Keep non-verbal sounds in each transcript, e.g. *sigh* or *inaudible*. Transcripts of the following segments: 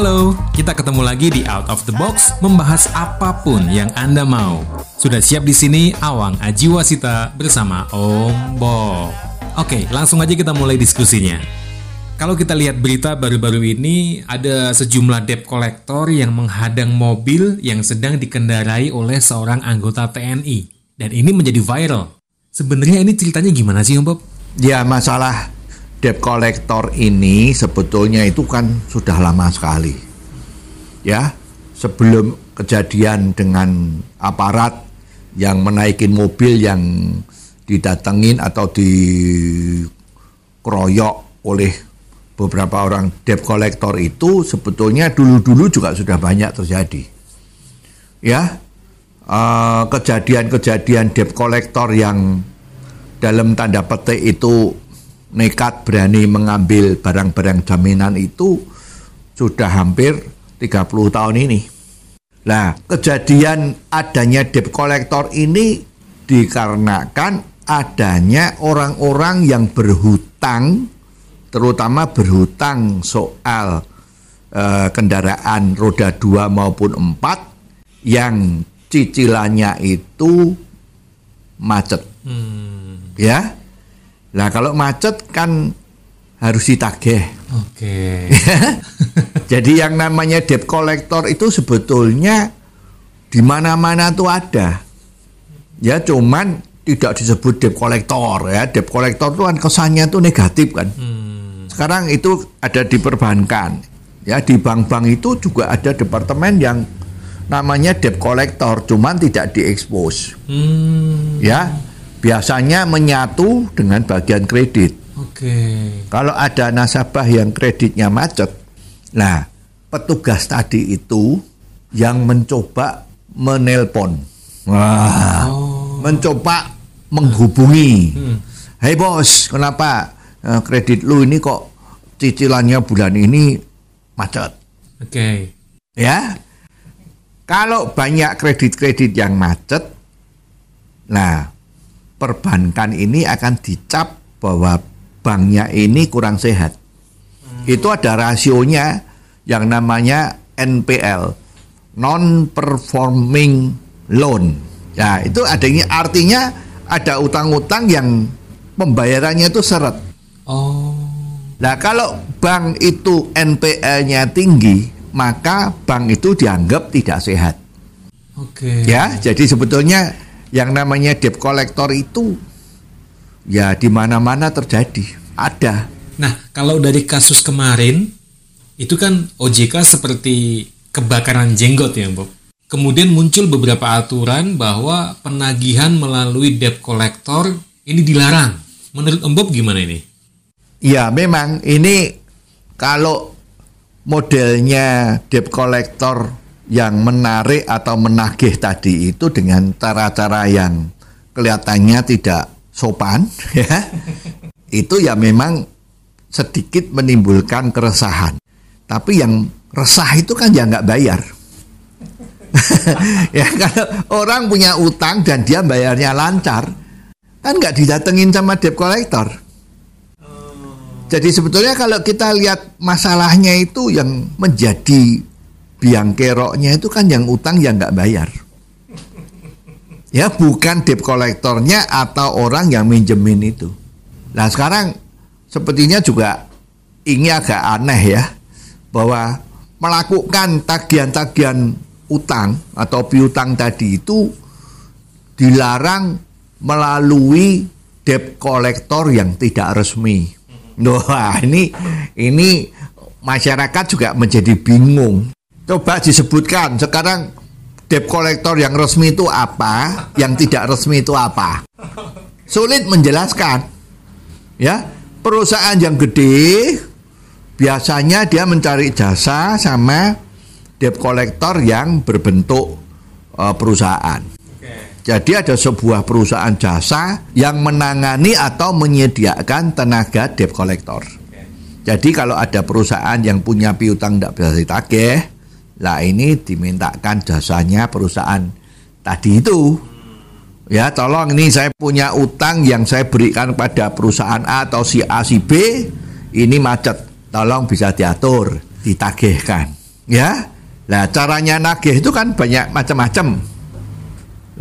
Halo, kita ketemu lagi di Out of the Box membahas apa pun yang Anda mau. Sudah siap di sini Awang Ajiwasita bersama Om Bob. Oke, langsung aja kita mulai diskusinya. Kalau kita lihat berita baru-baru ini ada sejumlah debt collector yang menghadang mobil yang sedang dikendarai oleh seorang anggota TNI dan ini menjadi viral. Sebenarnya ini ceritanya gimana sih Om Bob? Ya masalah debt collector ini sebetulnya itu kan sudah lama sekali. Ya, sebelum kejadian dengan aparat yang menaikin mobil yang didatengin atau dikeroyok oleh beberapa orang debt collector itu sebetulnya dulu-dulu juga sudah banyak terjadi. Ya, eh, kejadian-kejadian debt collector yang dalam tanda petik itu nekat berani mengambil barang-barang jaminan itu sudah hampir 30 tahun ini. Nah, kejadian adanya debt collector ini dikarenakan adanya orang-orang yang berhutang, terutama berhutang soal eh, kendaraan roda 2 maupun 4 yang cicilannya itu macet. Ya. Nah, kalau macet kan harus ditagih. Oke. *laughs* Jadi yang namanya debt collector itu sebetulnya di mana-mana tuh ada. Ya cuman tidak disebut debt collector ya. Debt collector itu kan kesannya tuh negatif kan. Sekarang itu ada di perbankan. Ya di bank-bank itu juga ada departemen yang namanya debt collector cuman tidak diekspos. Hmm, Ya. Biasanya menyatu dengan bagian kredit. oke. Kalau ada nasabah yang kreditnya macet, nah petugas tadi itu yang mencoba menelpon, wah, mencoba menghubungi, Hei bos, kenapa eh, kredit lu ini kok cicilannya bulan ini macet? Oke. Ya, kalau banyak kredit-kredit yang macet, nah perbankan ini akan dicap bahwa banknya ini kurang sehat. Itu ada rasionya yang namanya NPL, non performing loan. Ya, itu adanya artinya ada utang-utang yang pembayarannya itu seret. Oh. Nah, kalau bank itu NPL-nya tinggi, maka bank itu dianggap tidak sehat. Oke. Ya, jadi sebetulnya yang namanya debt collector itu ya di mana-mana terjadi, ada. Nah, kalau dari kasus kemarin itu kan OJK seperti kebakaran jenggot ya, Bob. Kemudian muncul beberapa aturan bahwa penagihan melalui debt collector ini dilarang. Menurut Om Bob gimana ini? Ya, memang ini kalau modelnya debt collector yang menarik atau menagih tadi itu dengan cara-cara yang kelihatannya tidak sopan *laughs* ya. Itu ya memang sedikit menimbulkan keresahan. Tapi yang resah itu kan ya nggak bayar. *laughs* ya kalau orang punya utang dan dia bayarnya lancar, kan nggak didatengin sama debt collector. Jadi sebetulnya kalau kita lihat masalahnya itu yang menjadi biang keroknya itu kan yang utang yang nggak bayar. Ya bukan debt kolektornya atau orang yang minjemin itu. Nah sekarang sepertinya juga ini agak aneh ya bahwa melakukan tagihan-tagihan utang atau piutang tadi itu dilarang melalui debt collector yang tidak resmi. Wah ini ini masyarakat juga menjadi bingung. Coba disebutkan sekarang debt collector yang resmi itu apa, yang tidak resmi itu apa. Sulit menjelaskan. Ya, perusahaan yang gede biasanya dia mencari jasa sama debt collector yang berbentuk eh, perusahaan. Jadi ada sebuah perusahaan jasa yang menangani atau menyediakan tenaga debt collector. Jadi kalau ada perusahaan yang punya piutang tidak bisa ditagih, lah ini dimintakan jasanya perusahaan tadi itu. Ya, tolong ini saya punya utang yang saya berikan pada perusahaan A atau si A si B, ini macet. Tolong bisa diatur, ditagihkan. Ya. Nah, caranya nagih itu kan banyak macam-macam.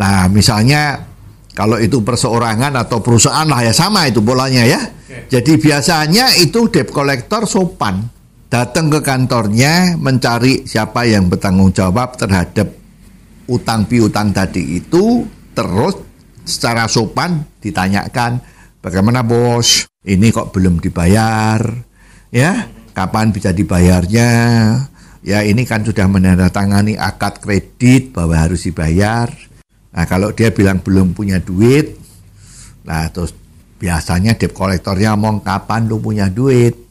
Nah, misalnya kalau itu perseorangan atau perusahaan lah ya sama itu bolanya ya. Jadi biasanya itu debt collector sopan datang ke kantornya mencari siapa yang bertanggung jawab terhadap utang piutang tadi itu terus secara sopan ditanyakan bagaimana bos ini kok belum dibayar ya kapan bisa dibayarnya ya ini kan sudah menandatangani akad kredit bahwa harus dibayar. Nah kalau dia bilang belum punya duit, nah terus biasanya debt kolektornya ngomong kapan lu punya duit.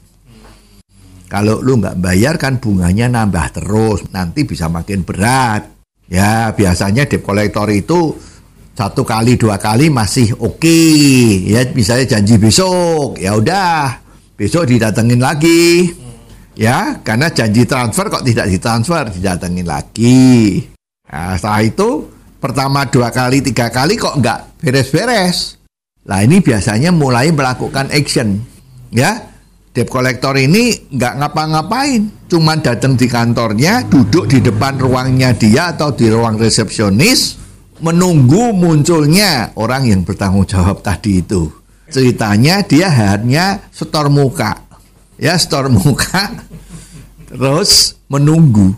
Kalau lu nggak bayar kan bunganya nambah terus, nanti bisa makin berat. Ya biasanya debt kolektor itu satu kali dua kali masih oke okay. ya misalnya janji besok ya udah besok didatengin lagi ya karena janji transfer kok tidak ditransfer didatengin lagi nah, setelah itu pertama dua kali tiga kali kok nggak beres-beres lah ini biasanya mulai melakukan action ya debt collector ini nggak ngapa-ngapain cuman datang di kantornya duduk di depan ruangnya dia atau di ruang resepsionis menunggu munculnya orang yang bertanggung jawab tadi itu ceritanya dia hanya setor muka ya store *laughs* muka terus menunggu.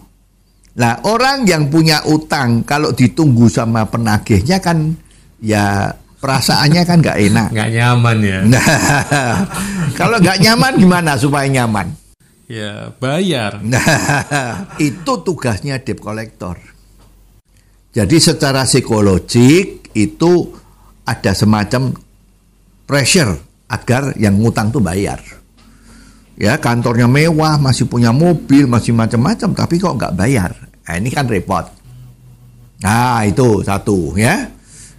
Nah orang yang punya utang kalau ditunggu sama penagihnya kan ya perasaannya kan nggak enak. Nggak nyaman ya. Nah, *laughs* kalau nggak nyaman gimana supaya nyaman? Ya bayar. Nah, itu tugasnya debt collector. Jadi secara psikologik itu ada semacam pressure agar yang ngutang tuh bayar ya kantornya mewah, masih punya mobil, masih macam-macam, tapi kok nggak bayar. Nah, ini kan repot. Nah, itu satu ya.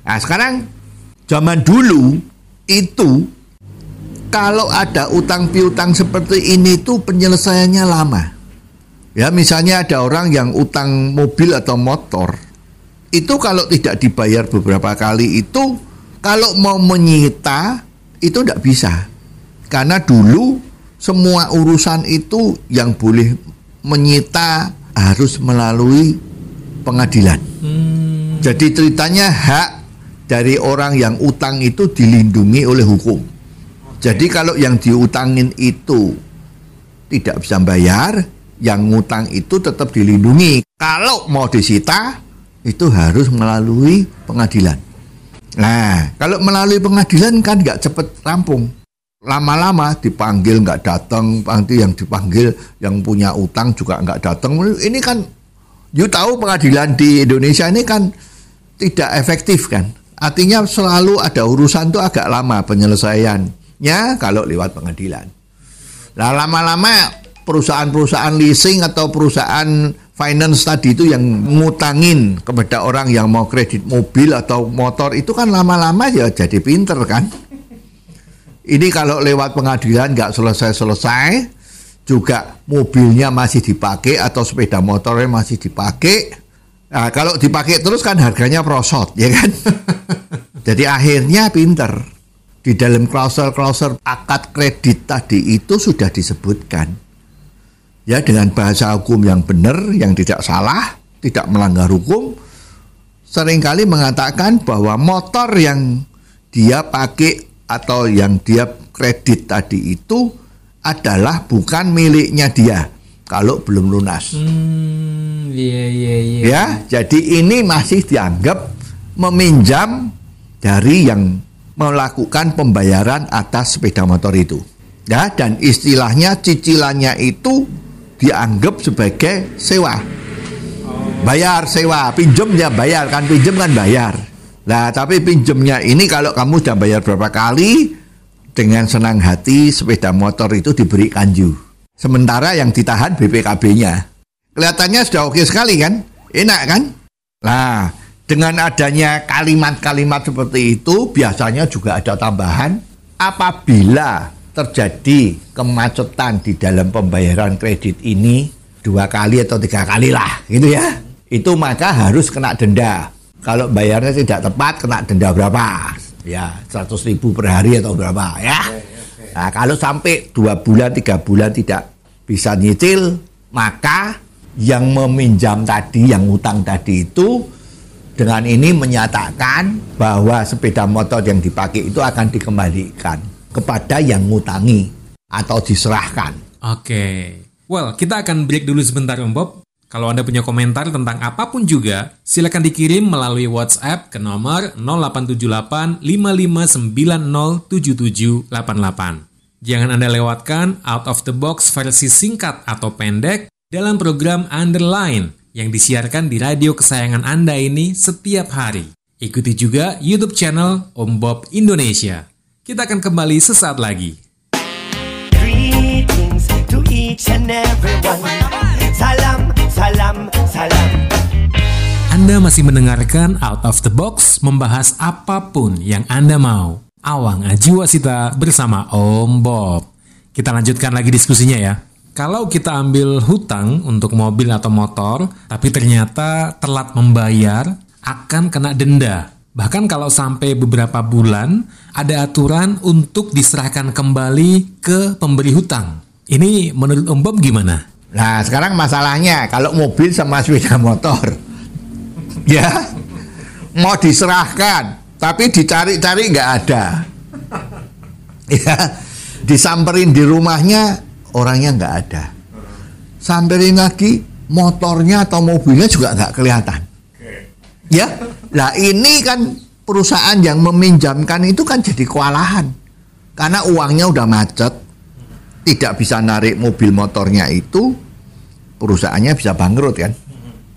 Nah, sekarang zaman dulu itu kalau ada utang piutang seperti ini tuh penyelesaiannya lama. Ya, misalnya ada orang yang utang mobil atau motor. Itu kalau tidak dibayar beberapa kali itu kalau mau menyita itu tidak bisa. Karena dulu semua urusan itu yang boleh menyita harus melalui pengadilan. Hmm. Jadi ceritanya hak dari orang yang utang itu dilindungi oleh hukum. Jadi kalau yang diutangin itu tidak bisa bayar, yang ngutang itu tetap dilindungi. Kalau mau disita itu harus melalui pengadilan. Nah, kalau melalui pengadilan kan nggak cepat rampung lama-lama dipanggil nggak datang, nanti yang dipanggil yang punya utang juga nggak datang. Ini kan, you tahu pengadilan di Indonesia ini kan tidak efektif kan. Artinya selalu ada urusan tuh agak lama penyelesaiannya kalau lewat pengadilan. Nah lama-lama perusahaan-perusahaan leasing atau perusahaan finance tadi itu yang ngutangin kepada orang yang mau kredit mobil atau motor itu kan lama-lama ya jadi pinter kan ini kalau lewat pengadilan nggak selesai-selesai, juga mobilnya masih dipakai atau sepeda motornya masih dipakai. Nah, kalau dipakai terus kan harganya prosot, ya kan? *laughs* Jadi akhirnya pinter. Di dalam klausul-klausul akad kredit tadi itu sudah disebutkan. Ya dengan bahasa hukum yang benar, yang tidak salah, tidak melanggar hukum, sering kali mengatakan bahwa motor yang dia pakai atau yang dia kredit tadi itu adalah bukan miliknya dia kalau belum lunas. Hmm, iya, iya, iya. Ya, jadi ini masih dianggap meminjam dari yang melakukan pembayaran atas sepeda motor itu. Ya, dan istilahnya cicilannya itu dianggap sebagai sewa. Bayar sewa, pinjam ya bayar kan pinjam kan bayar. Nah, tapi pinjemnya ini kalau kamu sudah bayar berapa kali, dengan senang hati sepeda motor itu diberi kanju. Sementara yang ditahan BPKB-nya. Kelihatannya sudah oke sekali kan? Enak kan? Nah, dengan adanya kalimat-kalimat seperti itu biasanya juga ada tambahan. Apabila terjadi kemacetan di dalam pembayaran kredit ini dua kali atau tiga kali lah gitu ya. Itu maka harus kena denda. Kalau bayarnya tidak tepat kena denda berapa? Ya 100 ribu per hari atau berapa ya. Nah kalau sampai dua bulan tiga bulan tidak bisa nyicil maka yang meminjam tadi yang utang tadi itu dengan ini menyatakan bahwa sepeda motor yang dipakai itu akan dikembalikan kepada yang ngutangi atau diserahkan. Oke. Well, kita akan break dulu sebentar Om Bob. Kalau Anda punya komentar tentang apa pun juga, silakan dikirim melalui WhatsApp ke nomor 0878 55907788. Jangan Anda lewatkan out of the box versi singkat atau pendek dalam program Underline yang disiarkan di radio kesayangan Anda ini setiap hari. Ikuti juga YouTube channel Om Bob Indonesia. Kita akan kembali sesaat lagi. Greetings to each and everyone. Salam, salam, salam. Anda masih mendengarkan Out of the Box membahas apa pun yang Anda mau. Awang Ajiwasita bersama Om Bob. Kita lanjutkan lagi diskusinya ya. Kalau kita ambil hutang untuk mobil atau motor, tapi ternyata telat membayar, akan kena denda. Bahkan kalau sampai beberapa bulan, ada aturan untuk diserahkan kembali ke pemberi hutang. Ini menurut Om Bob gimana? Nah sekarang masalahnya kalau mobil sama sepeda motor, *laughs* ya mau diserahkan, tapi dicari-cari nggak ada, *laughs* ya disamperin di rumahnya orangnya nggak ada. Samperin lagi motornya atau mobilnya juga nggak kelihatan. Ya, lah ini kan perusahaan yang meminjamkan itu kan jadi kewalahan karena uangnya udah macet, tidak bisa narik mobil motornya itu, perusahaannya bisa bangkrut kan.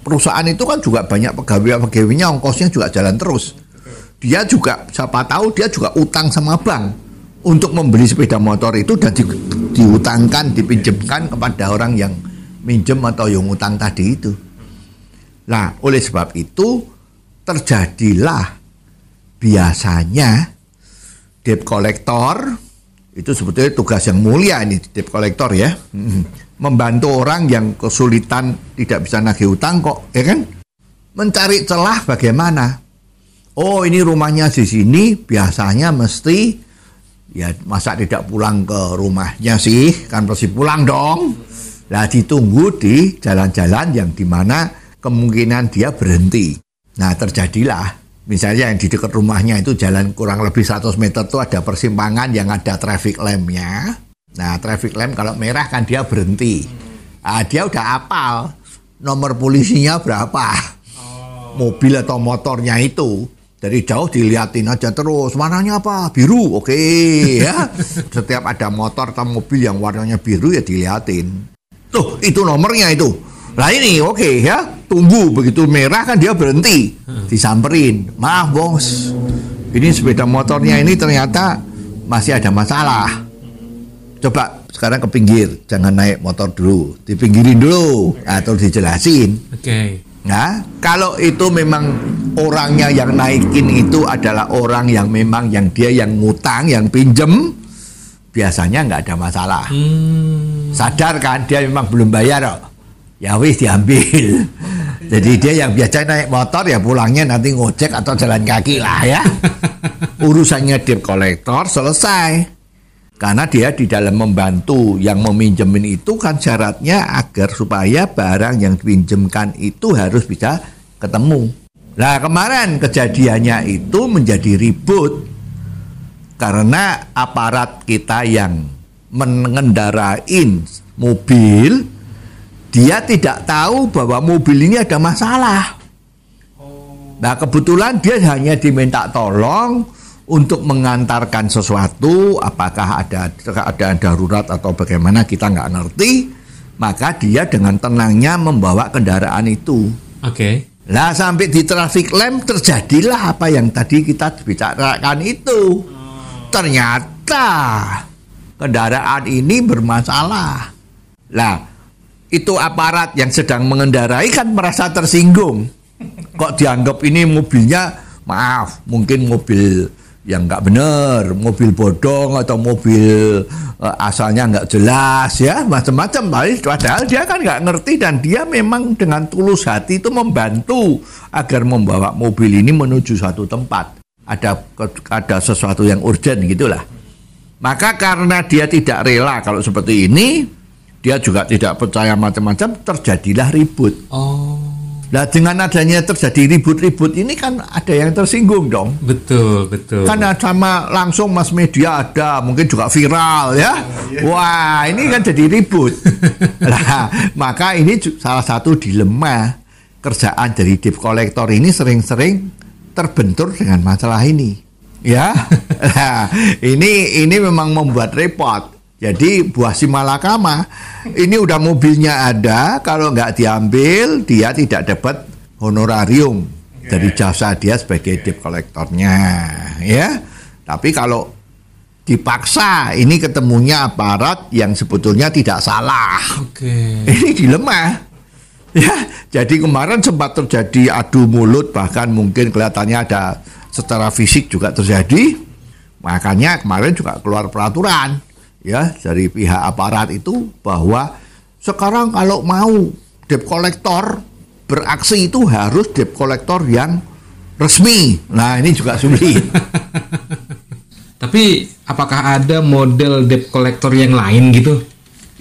Perusahaan itu kan juga banyak pegawai-pegawainya, ongkosnya juga jalan terus. Dia juga, siapa tahu dia juga utang sama bank untuk membeli sepeda motor itu dan di, diutangkan, dipinjamkan kepada orang yang minjem atau yang utang tadi itu. Nah, oleh sebab itu terjadilah biasanya debt collector itu sebetulnya tugas yang mulia ini debt collector ya. Membantu orang yang kesulitan tidak bisa nagih utang kok, ya kan? Mencari celah bagaimana? Oh, ini rumahnya di sini biasanya mesti ya masa tidak pulang ke rumahnya sih? Kan pasti pulang dong. Lah ditunggu di jalan-jalan yang di mana kemungkinan dia berhenti. Nah terjadilah. Misalnya yang di dekat rumahnya itu jalan kurang lebih 100 meter itu ada persimpangan yang ada traffic lampnya. Nah traffic lamp kalau merah kan dia berhenti. Nah, dia udah apal. Nomor polisinya berapa? Mobil atau motornya itu dari jauh diliatin aja terus. Warnanya apa? Biru. Oke *laughs* ya. Setiap ada motor atau mobil yang warnanya biru ya diliatin. Tuh itu nomornya itu. Lah ini oke ya. Tunggu begitu merah kan dia berhenti. Disamperin. Maaf bos. Ini sepeda motornya ini ternyata masih ada masalah. Coba sekarang ke pinggir. Jangan naik motor dulu. Dipinggirin dulu. Atau dijelasin. Oke. Okay. Nah, kalau itu memang orangnya yang naikin itu adalah orang yang memang yang dia yang ngutang, yang pinjem, biasanya nggak ada masalah. Hmm. Sadar kan dia memang belum bayar kok. Ya wis diambil. *laughs* Jadi dia yang biasa naik motor ya pulangnya nanti ngojek atau jalan kaki lah ya. *laughs* Urusannya debt collector selesai. Karena dia di dalam membantu yang meminjemin itu kan syaratnya agar supaya barang yang dipinjemkan itu harus bisa ketemu. Nah kemarin kejadiannya itu menjadi ribut karena aparat kita yang mengendarain mobil dia tidak tahu bahwa mobil ini ada masalah. Nah kebetulan dia hanya diminta tolong untuk mengantarkan sesuatu, apakah ada keadaan darurat atau bagaimana kita nggak ngerti, maka dia dengan tenangnya membawa kendaraan itu. Oke. Okay. Nah sampai di traffic lamp terjadilah apa yang tadi kita bicarakan itu. Ternyata kendaraan ini bermasalah. Nah itu aparat yang sedang mengendarai kan merasa tersinggung. kok dianggap ini mobilnya maaf mungkin mobil yang nggak bener, mobil bodong atau mobil uh, asalnya nggak jelas ya macam-macam. Padahal dia kan nggak ngerti dan dia memang dengan tulus hati itu membantu agar membawa mobil ini menuju suatu tempat. Ada ada sesuatu yang urgent gitulah. Maka karena dia tidak rela kalau seperti ini, dia juga tidak percaya macam-macam, terjadilah ribut. Oh. Nah dengan adanya terjadi ribut-ribut ini kan ada yang tersinggung dong. Betul, betul. Karena sama langsung mas media ada, mungkin juga viral ya. Wah ini kan jadi ribut. *laughs* nah maka ini salah satu dilema kerjaan dari debt collector ini sering-sering terbentur dengan masalah ini. Ya, *laughs* nah, ini ini memang membuat repot. Jadi buah si malakama ini udah mobilnya ada, kalau nggak diambil dia tidak dapat honorarium dari jasa dia sebagai debt kolektornya, ya. Tapi kalau dipaksa ini ketemunya aparat yang sebetulnya tidak salah. Oke. Ini dilema. Ya, jadi kemarin sempat terjadi adu mulut bahkan mungkin kelihatannya ada secara fisik juga terjadi. Makanya kemarin juga keluar peraturan ya dari pihak aparat itu bahwa sekarang kalau mau debt collector beraksi itu harus debt collector yang resmi. Nah, ini juga sulit. *laughs* Tapi apakah ada model debt collector yang lain gitu?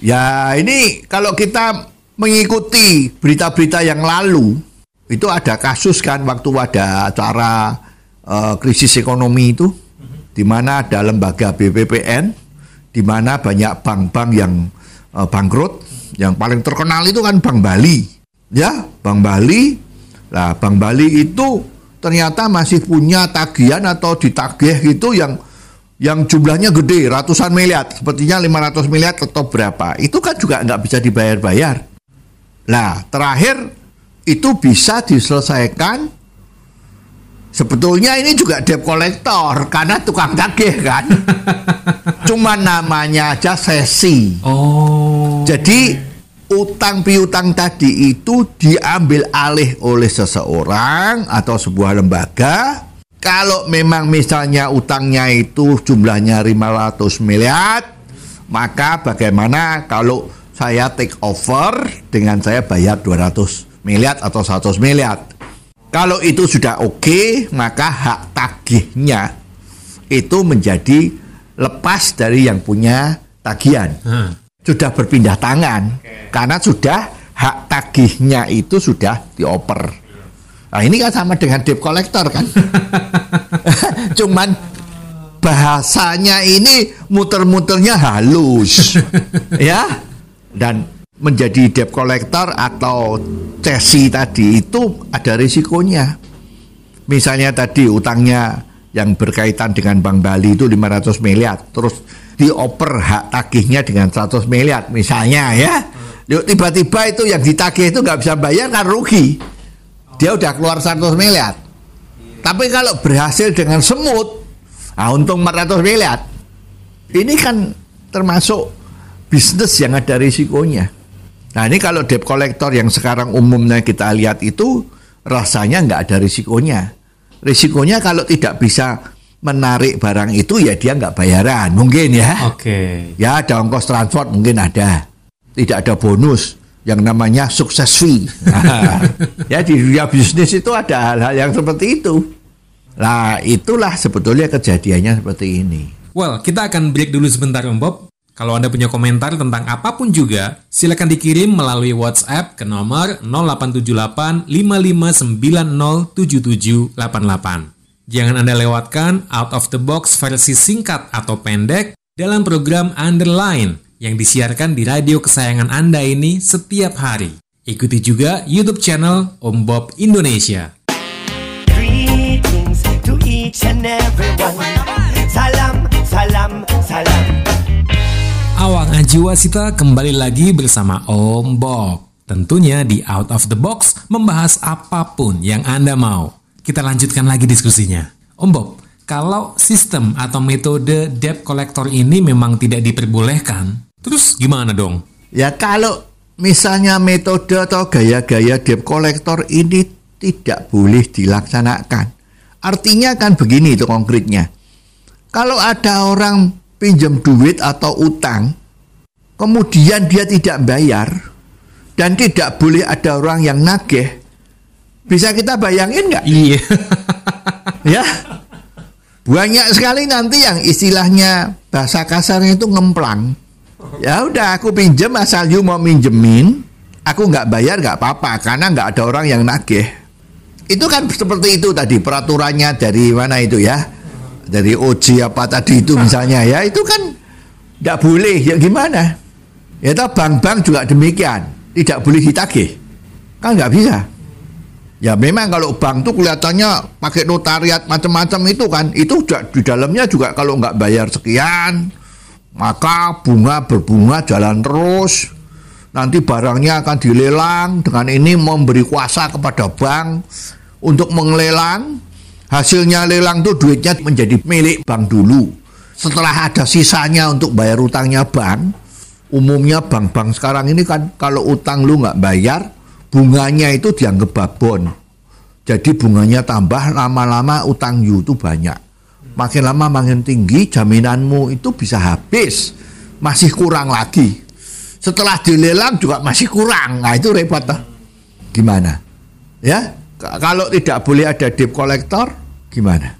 ya, ini kalau kita mengikuti berita-berita yang lalu, itu ada kasus kan waktu ada acara uh, krisis ekonomi itu di mana ada lembaga BPPN di mana banyak bank-bank yang uh, bangkrut. Yang paling terkenal itu kan Bank Bali. Ya, Bank Bali. Nah, Bank Bali itu ternyata masih punya tagihan atau ditagih gitu yang yang jumlahnya gede, ratusan miliar, sepertinya 500 miliar atau berapa. Itu kan juga nggak bisa dibayar-bayar. Nah, terakhir itu bisa diselesaikan Sebetulnya ini juga debt collector karena tukang tagih kan. *laughs* Cuma namanya aja sesi. Oh. Jadi utang piutang tadi itu diambil alih oleh seseorang atau sebuah lembaga. Kalau memang misalnya utangnya itu jumlahnya 500 miliar, maka bagaimana kalau saya take over dengan saya bayar 200 miliar atau 100 miliar? Kalau itu sudah oke, okay, maka hak tagihnya itu menjadi lepas dari yang punya tagihan. Hmm. Sudah berpindah tangan okay. karena sudah hak tagihnya itu sudah dioper. Nah, ini kan sama dengan debt collector kan. *laughs* Cuman bahasanya ini muter-muternya halus. *laughs* ya. Dan menjadi debt collector atau cesi tadi itu ada risikonya. Misalnya tadi utangnya yang berkaitan dengan Bank Bali itu 500 miliar, terus dioper hak tagihnya dengan 100 miliar misalnya ya. Tiba-tiba itu yang ditagih itu nggak bisa bayar kan rugi. Dia udah keluar 100 miliar. Tapi kalau berhasil dengan semut, nah untung 400 miliar. Ini kan termasuk bisnis yang ada risikonya. Nah ini kalau debt collector yang sekarang umumnya kita lihat itu rasanya nggak ada risikonya. Risikonya kalau tidak bisa menarik barang itu ya dia nggak bayaran mungkin ya. Oke. Okay. Ya ada ongkos transport mungkin ada. Tidak ada bonus yang namanya sukses fee. Nah, *laughs* ya di dunia bisnis itu ada hal-hal yang seperti itu. Nah itulah sebetulnya kejadiannya seperti ini. Well, kita akan break dulu sebentar Om Bob. Kalau Anda punya komentar tentang apa pun juga, silakan dikirim melalui WhatsApp ke nomor 0878 55907788. Jangan Anda lewatkan out of the box versi singkat atau pendek dalam program Underline yang disiarkan di radio kesayangan Anda ini setiap hari. Ikuti juga YouTube channel Om Bob Indonesia. Greetings to each and everyone. Awang Ajiwasita kembali lagi bersama Om Bob. Tentunya di Out of the Box membahas apa pun yang Anda mau. Kita lanjutkan lagi diskusinya. Om Bob, kalau sistem atau metode debt collector ini memang tidak diperbolehkan, terus gimana dong? Ya kalau misalnya metode atau gaya-gaya debt collector ini tidak boleh dilaksanakan. Artinya kan begini itu konkretnya. Kalau ada orang pinjam duit atau utang, kemudian dia tidak bayar, dan tidak boleh ada orang yang nagih, bisa kita bayangin nggak? Iya. *laughs* ya banyak sekali nanti yang istilahnya bahasa kasarnya itu ngemplang ya udah aku pinjem asal you mau minjemin aku nggak bayar nggak apa-apa karena nggak ada orang yang nagih itu kan seperti itu tadi peraturannya dari mana itu ya dari OJ apa tadi itu misalnya ya itu kan nggak boleh. Ya gimana? Ya bank-bank juga demikian. Tidak boleh ditagih. Kan nggak bisa. Ya memang kalau bank tuh kelihatannya pakai notariat macam-macam itu kan, itu juga di dalamnya juga kalau nggak bayar sekian, maka bunga berbunga jalan terus. Nanti barangnya akan dilelang dengan ini memberi kuasa kepada bank untuk menglelang. Hasilnya lelang tuh duitnya menjadi milik bank dulu. Setelah ada sisanya untuk bayar utangnya bank, umumnya bank-bank sekarang ini kan kalau utang lu nggak bayar, bunganya itu dianggap babon. Jadi bunganya tambah lama-lama utang you itu banyak. Makin lama makin tinggi jaminanmu itu bisa habis. Masih kurang lagi. Setelah dilelang juga masih kurang. Nah itu repot. Gimana? Ya, kalau tidak boleh ada debt collector gimana?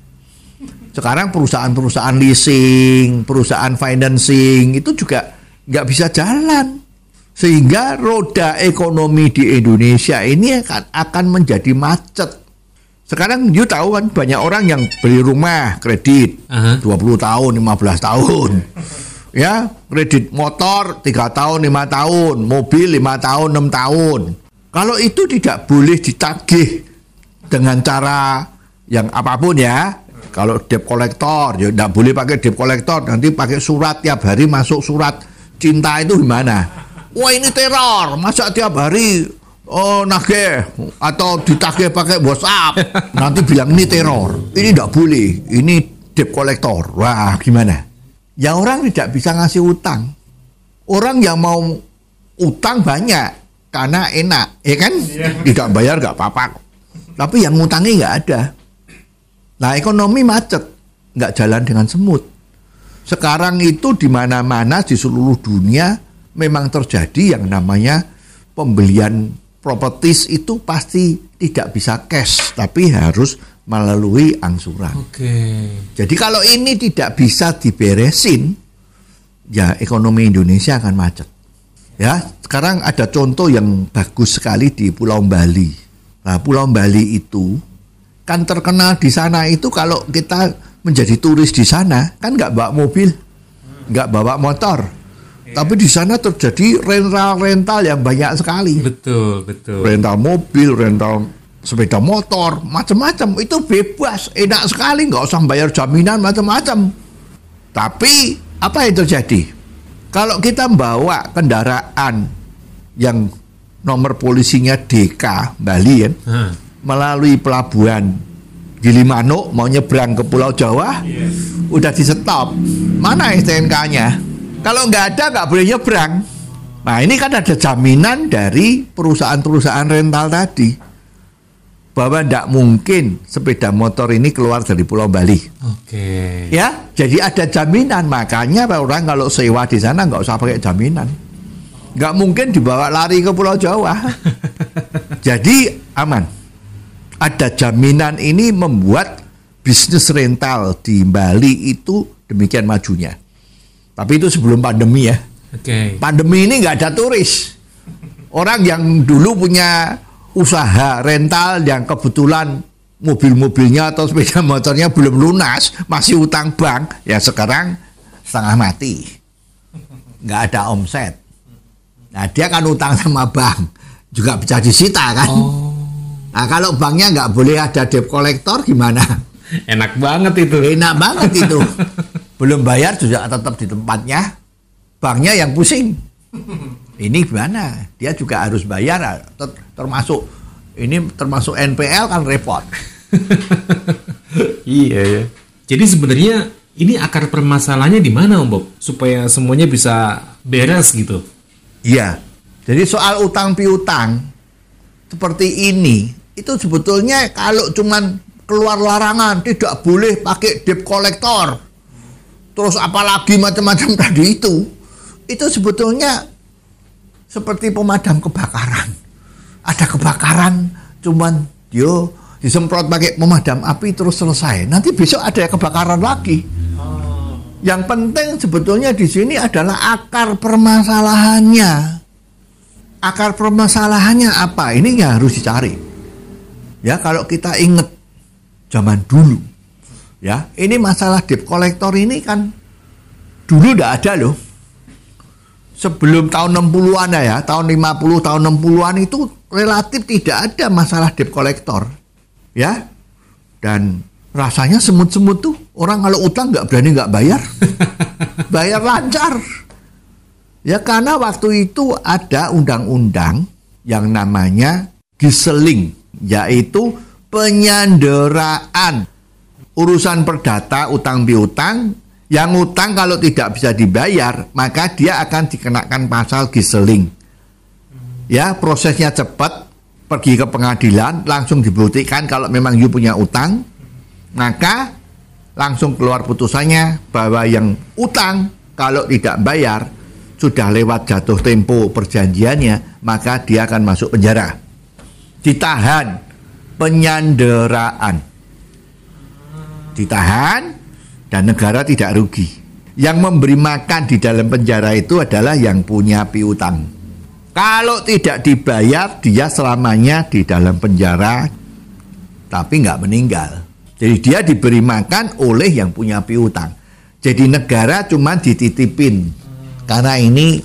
Sekarang perusahaan-perusahaan leasing, perusahaan financing itu juga nggak bisa jalan sehingga roda ekonomi di Indonesia ini akan, akan menjadi macet. Sekarang you tahu kan banyak orang yang beli rumah kredit Aha. 20 tahun, 15 tahun. ya, kredit motor 3 tahun, 5 tahun, mobil 5 tahun, 6 tahun. Kalau itu tidak boleh ditagih dengan cara yang apa pun ya. Kalau debt collector, ya tidak boleh pakai debt collector, nanti pakai surat tiap hari masuk surat cinta itu gimana? wah ini teror. Masa tiap hari oh nagih atau ditagih pakai WhatsApp nanti bilang ini teror. Ini tidak boleh. Ini debt collector wah gimana? Ya orang tidak bisa ngasih utang. Orang yang mau utang banyak karena enak ya kan? Tidak bayar nggak apa-apa. Tapi yang ngutangi nggak ada nah ekonomi macet nggak jalan dengan semut sekarang itu di mana-mana di seluruh dunia memang terjadi yang namanya pembelian properties itu pasti tidak bisa cash tapi harus melalui angsuran. Oke. Jadi kalau ini tidak bisa diberesin ya ekonomi Indonesia akan macet. Ya, sekarang ada contoh yang bagus sekali di Pulau Bali. Nah, Pulau Bali itu kan terkenal di sana itu kalau kita menjadi turis di sana kan nggak bawa mobil, nggak bawa motor, tapi di sana terjadi rental-rental yang banyak sekali. Betul, betul. Rental mobil, rental sepeda motor, macam-macam. Itu bebas, enak sekali, nggak usah bayar jaminan macam-macam. Tapi apa yang terjadi? Kalau kita membawa kendaraan yang nomor polisinya DK Bali kan, Hah. Melalui pelabuhan Gilimanuk mau nyebrang ke Pulau Jawa, udah di stop. Mana STNK-nya? Kalau nggak ada nggak boleh nyebrang. Nah ini kan ada jaminan dari perusahaan-perusahaan rental tadi bahwa tidak mungkin sepeda motor ini keluar dari Pulau Bali. Oke. Ya, jadi ada jaminan. Makanya orang kalau sewa di sana nggak usah pakai jaminan. Nggak mungkin dibawa lari ke Pulau Jawa. *laughs* jadi aman. Ada jaminan ini membuat bisnis rental di Bali itu demikian majunya. Tapi itu sebelum pandemi ya. Oke. Pandemi ini nggak ada turis. Orang yang dulu punya usaha rental yang kebetulan mobil-mobilnya atau sepeda motornya belum lunas, masih utang bank, ya sekarang setengah mati. Nggak ada omset. Nah dia kan utang sama bank, juga bisa disita kan. Oh, Nah kalau banknya nggak boleh ada debt collector gimana? enak banget itu. Enak banget itu. Belum bayar juga tetap di tempatnya. Banknya yang pusing. Ini gimana? Dia juga harus bayar ter- termasuk ini termasuk NPL kan repot. *laughs* iya ya. Jadi sebenarnya ini akar permasalahannya di mana Om Bob? Supaya semuanya bisa beres gitu. Iya. Jadi soal utang piutang seperti ini itu sebetulnya kalau cuman keluar larangan tidak boleh pakai debt collector. Terus apalagi macam-macam *laughs* tadi itu. Itu sebetulnya seperti pemadam kebakaran. Ada kebakaran cuman yo disemprot pakai pemadam api terus selesai. Nanti besok ada kebakaran lagi. Yang penting sebetulnya di sini adalah akar permasalahannya. Akar permasalahannya apa? Ini yang harus dicari ya kalau kita ingat zaman dulu ya ini masalah debt collector ini kan dulu tidak ada loh sebelum tahun 60-an ya, tahun 50, tahun 60-an itu relatif tidak ada masalah debt collector. Ya. Dan rasanya semut-semut tuh orang kalau utang nggak berani nggak bayar. *laughs* bayar lancar. Ya karena waktu itu ada undang-undang yang namanya giseling, yaitu penyanderaan urusan perdata utang piutang yang utang kalau tidak bisa dibayar, maka dia akan dikenakan pasal giseling. Ya, prosesnya cepat, pergi ke pengadilan, langsung dibuktikan kalau memang you punya utang, maka langsung keluar putusannya bahwa yang utang kalau tidak bayar sudah lewat jatuh tempo perjanjiannya, maka dia akan masuk penjara. Ditahan penyanderaan. Ditahan dan negara tidak rugi. Yang memberi makan di dalam penjara itu adalah yang punya piutang. Kalau tidak dibayar, dia selamanya di dalam penjara, tapi nggak meninggal. Jadi dia diberi makan oleh yang punya piutang. Jadi negara cuma dititipin karena ini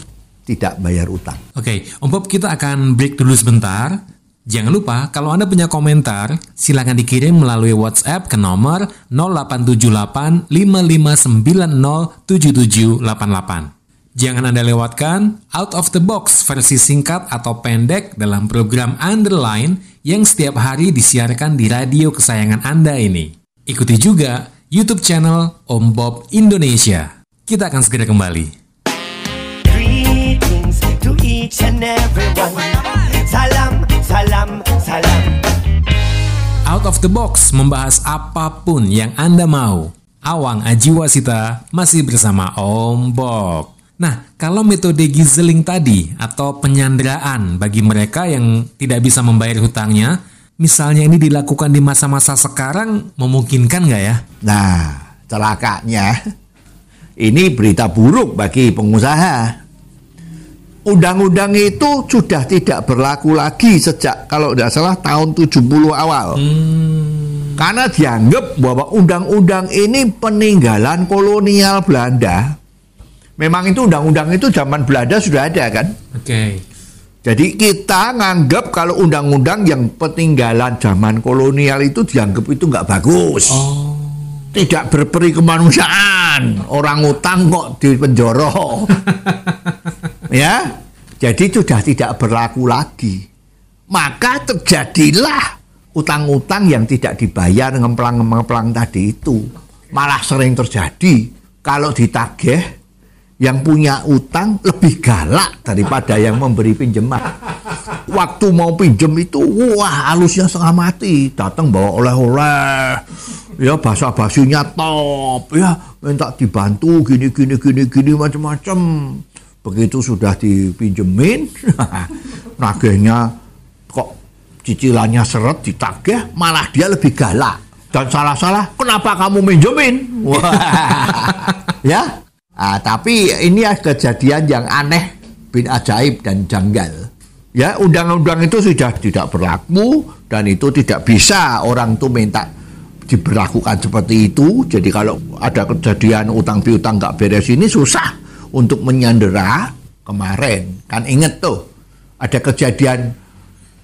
tidak bayar utang. Oke, Om Bob kita akan break dulu sebentar. Jangan lupa kalau Anda punya komentar, silakan dikirim melalui WhatsApp ke nomor 0878 5590 7788. Jangan Anda lewatkan Out of the Box versi singkat atau pendek dalam program Underline yang setiap hari disiarkan di radio kesayangan Anda ini. Ikuti juga YouTube channel Om Bob Indonesia. Kita akan segera kembali. Greetings to each and everyone. Salam, salam. Out of the Box membahas apa pun yang Anda mau. Awang Ajiwasita masih bersama Om Bob. Nah, kalau metode gizeling tadi atau penyanderaan bagi mereka yang tidak bisa membayar hutangnya, misalnya ini dilakukan di masa-masa sekarang, memungkinkan nggak ya? Nah, celakanya ini berita buruk bagi pengusaha. Undang-undang itu sudah tidak berlaku lagi sejak kalau tidak salah tahun 70 awal. Karena dianggap bahwa undang-undang ini peninggalan kolonial Belanda. Memang itu undang-undang itu zaman Belanda sudah ada kan? Oke. Jadi kita nganggap kalau undang-undang yang peninggalan zaman kolonial itu dianggap itu nggak bagus. Oh. Tidak berperi kemanusiaan. Orang utang kok di penjoro. *laughs* ya. Jadi sudah tidak berlaku lagi. Maka terjadilah utang-utang yang tidak dibayar ngemplang-ngemplang tadi itu. Malah sering terjadi kalau ditagih yang punya utang lebih galak daripada yang memberi pinjaman. Waktu mau pinjem itu, wah halusnya setengah mati. Datang bawa oleh-oleh, ya bahasa basinya top, ya minta dibantu gini gini gini gini macam-macam. Begitu sudah dipinjemin, *laughs* nagihnya kok cicilannya seret ditagih, malah dia lebih galak. Dan salah-salah, kenapa kamu minjemin? *laughs* Ya. Ah, tapi ini kejadian yang aneh, bin ajaib dan janggal. Ya, undang-undang itu sudah tidak berlaku dan itu tidak bisa orang tuh minta diberlakukan seperti itu. Jadi kalau ada kejadian utang piutang nggak beres ini susah untuk menyandera kemarin. Kan inget tuh ada kejadian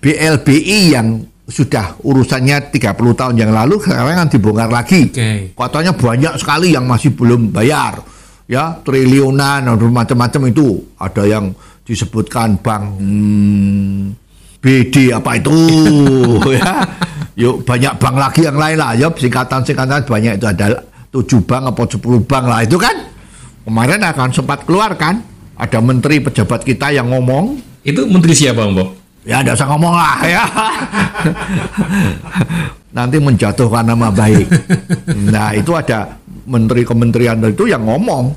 BLBI yang sudah urusannya 30 tahun yang lalu sekarang kan dibongkar lagi. Oke. Katanya banyak sekali yang masih belum bayar. Ya, triliunan atau macam-macam itu. Ada yang disebutkan bank hmm, BD apa itu *laughs* ya. Yuk banyak bank lagi yang lain lah ya singkatan-singkatan banyak itu ada tujuh bank apa 10 bank lah itu kan kemarin akan sempat keluar kan ada menteri pejabat kita yang ngomong Itu menteri siapa, Om Bob? Ya tidak usah ngomong lah ya. Nanti menjatuhkan nama baik. Nah itu ada menteri kementerian itu yang ngomong.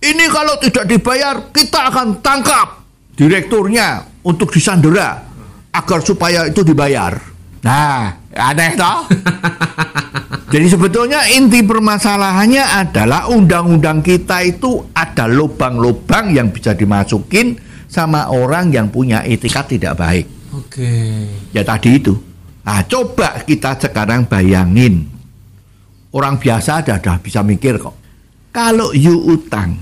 Ini kalau tidak dibayar kita akan tangkap direkturnya untuk disandera agar supaya itu dibayar. Nah, aneh toh? *laughs* Jadi sebetulnya inti permasalahannya adalah undang-undang kita itu ada lubang-lubang yang bisa dimasukin sama orang yang punya etika tidak baik. Oke. Ya tadi itu. Nah, coba kita sekarang bayangin. Orang biasa ada, ada bisa mikir kok. Kalau you utang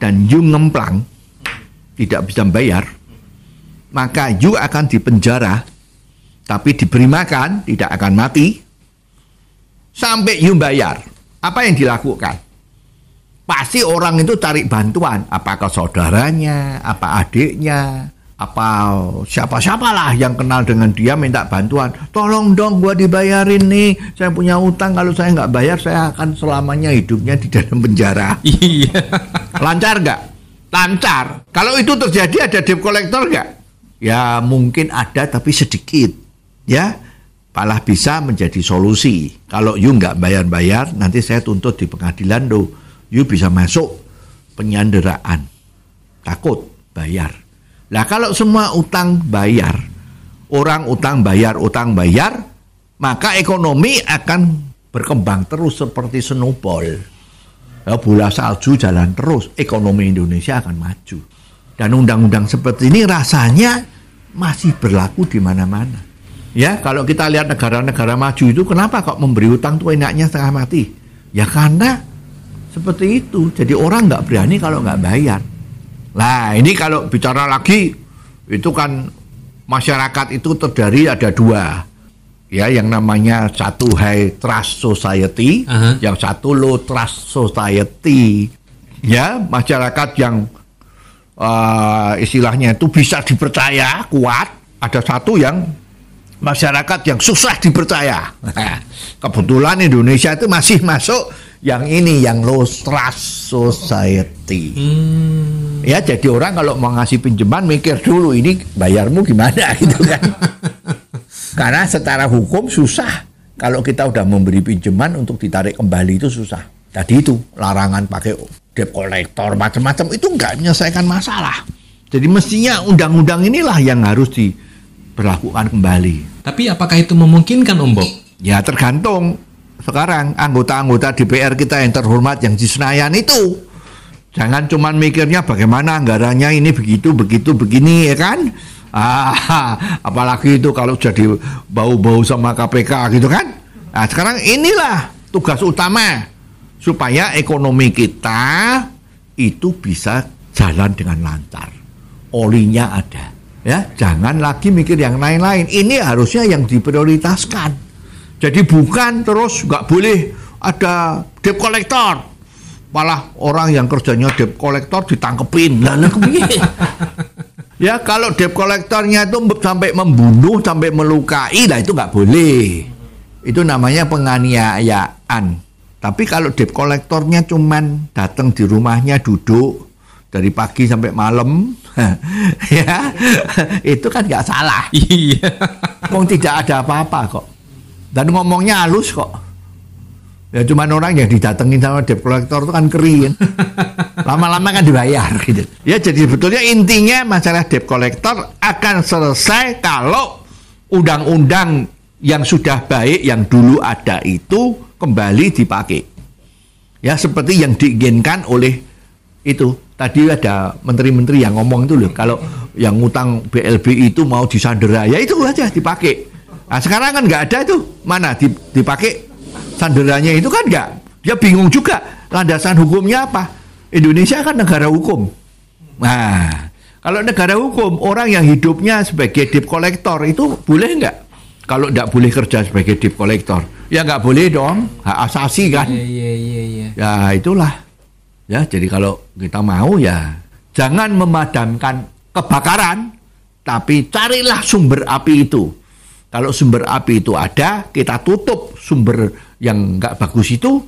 dan you ngemplang tidak bisa bayar, maka you akan dipenjara, tapi diberi makan, tidak akan mati, sampai you bayar. Apa yang dilakukan? Pasti orang itu cari bantuan, apakah saudaranya, apa adiknya, apa siapa-siapalah yang kenal dengan dia minta bantuan. Tolong dong gua dibayarin nih. Saya punya utang kalau saya nggak bayar saya akan selamanya hidupnya di dalam penjara. *laughs* Iya. lancar nggak? Lancar. Kalau itu terjadi ada debt collector nggak? Ya mungkin ada tapi sedikit. Ya malah bisa menjadi solusi kalau you nggak bayar-bayar nanti saya tuntut di pengadilan do you bisa masuk penyanderaan takut bayar Nah kalau semua utang bayar, orang utang bayar, utang bayar, maka ekonomi akan berkembang terus seperti snowball. Ya, bola salju jalan terus, ekonomi Indonesia akan maju. Dan undang-undang seperti ini rasanya masih berlaku di mana-mana. Ya, kalau kita lihat negara-negara maju itu kenapa kok memberi utang tuh enaknya setengah mati? Ya karena seperti itu. Jadi orang nggak berani kalau nggak bayar. Nah ini kalau bicara lagi itu kan masyarakat itu terdiri ada dua ya yang namanya satu high trust society, Aha. yang satu low trust society. Ya masyarakat yang eh, istilahnya itu bisa dipercaya kuat, ada satu yang masyarakat yang susah dipercaya. Nah, kebetulan Indonesia itu masih masuk yang ini yang low trust society. Hmm. Ya jadi orang kalau mau ngasih pinjaman mikir dulu ini bayarmu gimana *laughs* gitu kan. Karena secara hukum susah kalau kita udah memberi pinjaman untuk ditarik kembali itu susah. Tadi itu larangan pakai debt collector macam-macam itu nggak menyelesaikan masalah. Jadi mestinya undang-undang inilah yang harus diberlakukan kembali. Tapi apakah itu memungkinkan Om Bob? Ya tergantung. Sekarang anggota-anggota DPR kita yang terhormat yang di Senayan itu jangan cuman mikirnya bagaimana anggarannya ini begitu begitu begini ya kan? Ah *laughs* apalagi itu kalau jadi bau-bau sama KPK gitu kan? Nah sekarang inilah tugas utama supaya ekonomi kita itu bisa jalan dengan lancar. Olinya ada ya jangan lagi mikir yang lain-lain. Ini harusnya yang diprioritaskan. Jadi bukan terus nggak boleh ada debt collector. Malah orang yang kerjanya debt collector ditangkepin. Lah *laughs* ya kalau debt collectornya itu sampai membunuh sampai melukai lah itu nggak boleh. Itu namanya penganiayaan. Tapi kalau debt collectornya cuman datang di rumahnya duduk dari pagi sampai malam *laughs* ya itu kan nggak salah. Iya. Wong tidak ada apa-apa kok. Dan ngomongnya halus kok. Ya cuman orang yang didatengin sama debt collector itu kan keren. Lama-lama kan dibayar gitu. Ya jadi sebetulnya intinya masalah debt collector akan selesai kalau undang-undang yang sudah baik yang dulu ada itu kembali dipakai. Ya seperti yang diinginkan oleh itu tadi ada menteri-menteri yang ngomong itu loh kalau yang ngutang BLB itu mau disandera ya itu aja dipakai Nah sekarang kan nggak ada itu mana dipakai sanderanya itu kan nggak. Dia bingung juga landasan hukumnya apa. Indonesia kan negara hukum. Nah kalau negara hukum orang yang hidupnya sebagai debt collector itu boleh nggak? Kalau nggak boleh kerja sebagai debt collector, ya nggak boleh dong. Hak asasi kan. Iya iya iya iya. Ya itulah. Ya jadi kalau kita mau ya jangan memadamkan kebakaran, tapi carilah sumber api itu kalau sumber api itu ada, kita tutup sumber yang nggak bagus itu,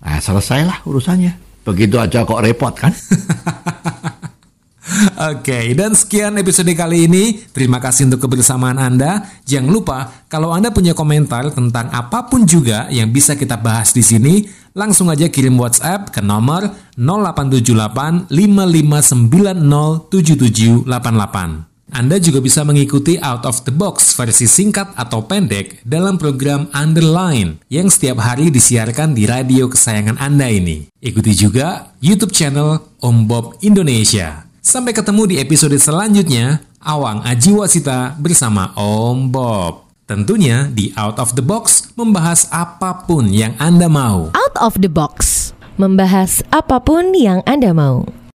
nah selesailah urusannya. Begitu aja kok repot kan? *laughs* Oke, dan sekian episode kali ini. Terima kasih untuk kebersamaan Anda. Jangan lupa, kalau Anda punya komentar tentang apa pun juga yang bisa kita bahas di sini, langsung aja kirim WhatsApp ke nomor 0878 5590 7788. Anda juga bisa mengikuti Out of the Box versi singkat atau pendek dalam program Underline yang setiap hari disiarkan di radio kesayangan Anda ini. Ikuti juga YouTube channel Om Bob Indonesia. Sampai ketemu di episode selanjutnya, Awang Ajiwasita bersama Om Bob. Tentunya di Out of the Box membahas apa pun yang Anda mau. Out of the box. Membahas apa pun yang Anda mau.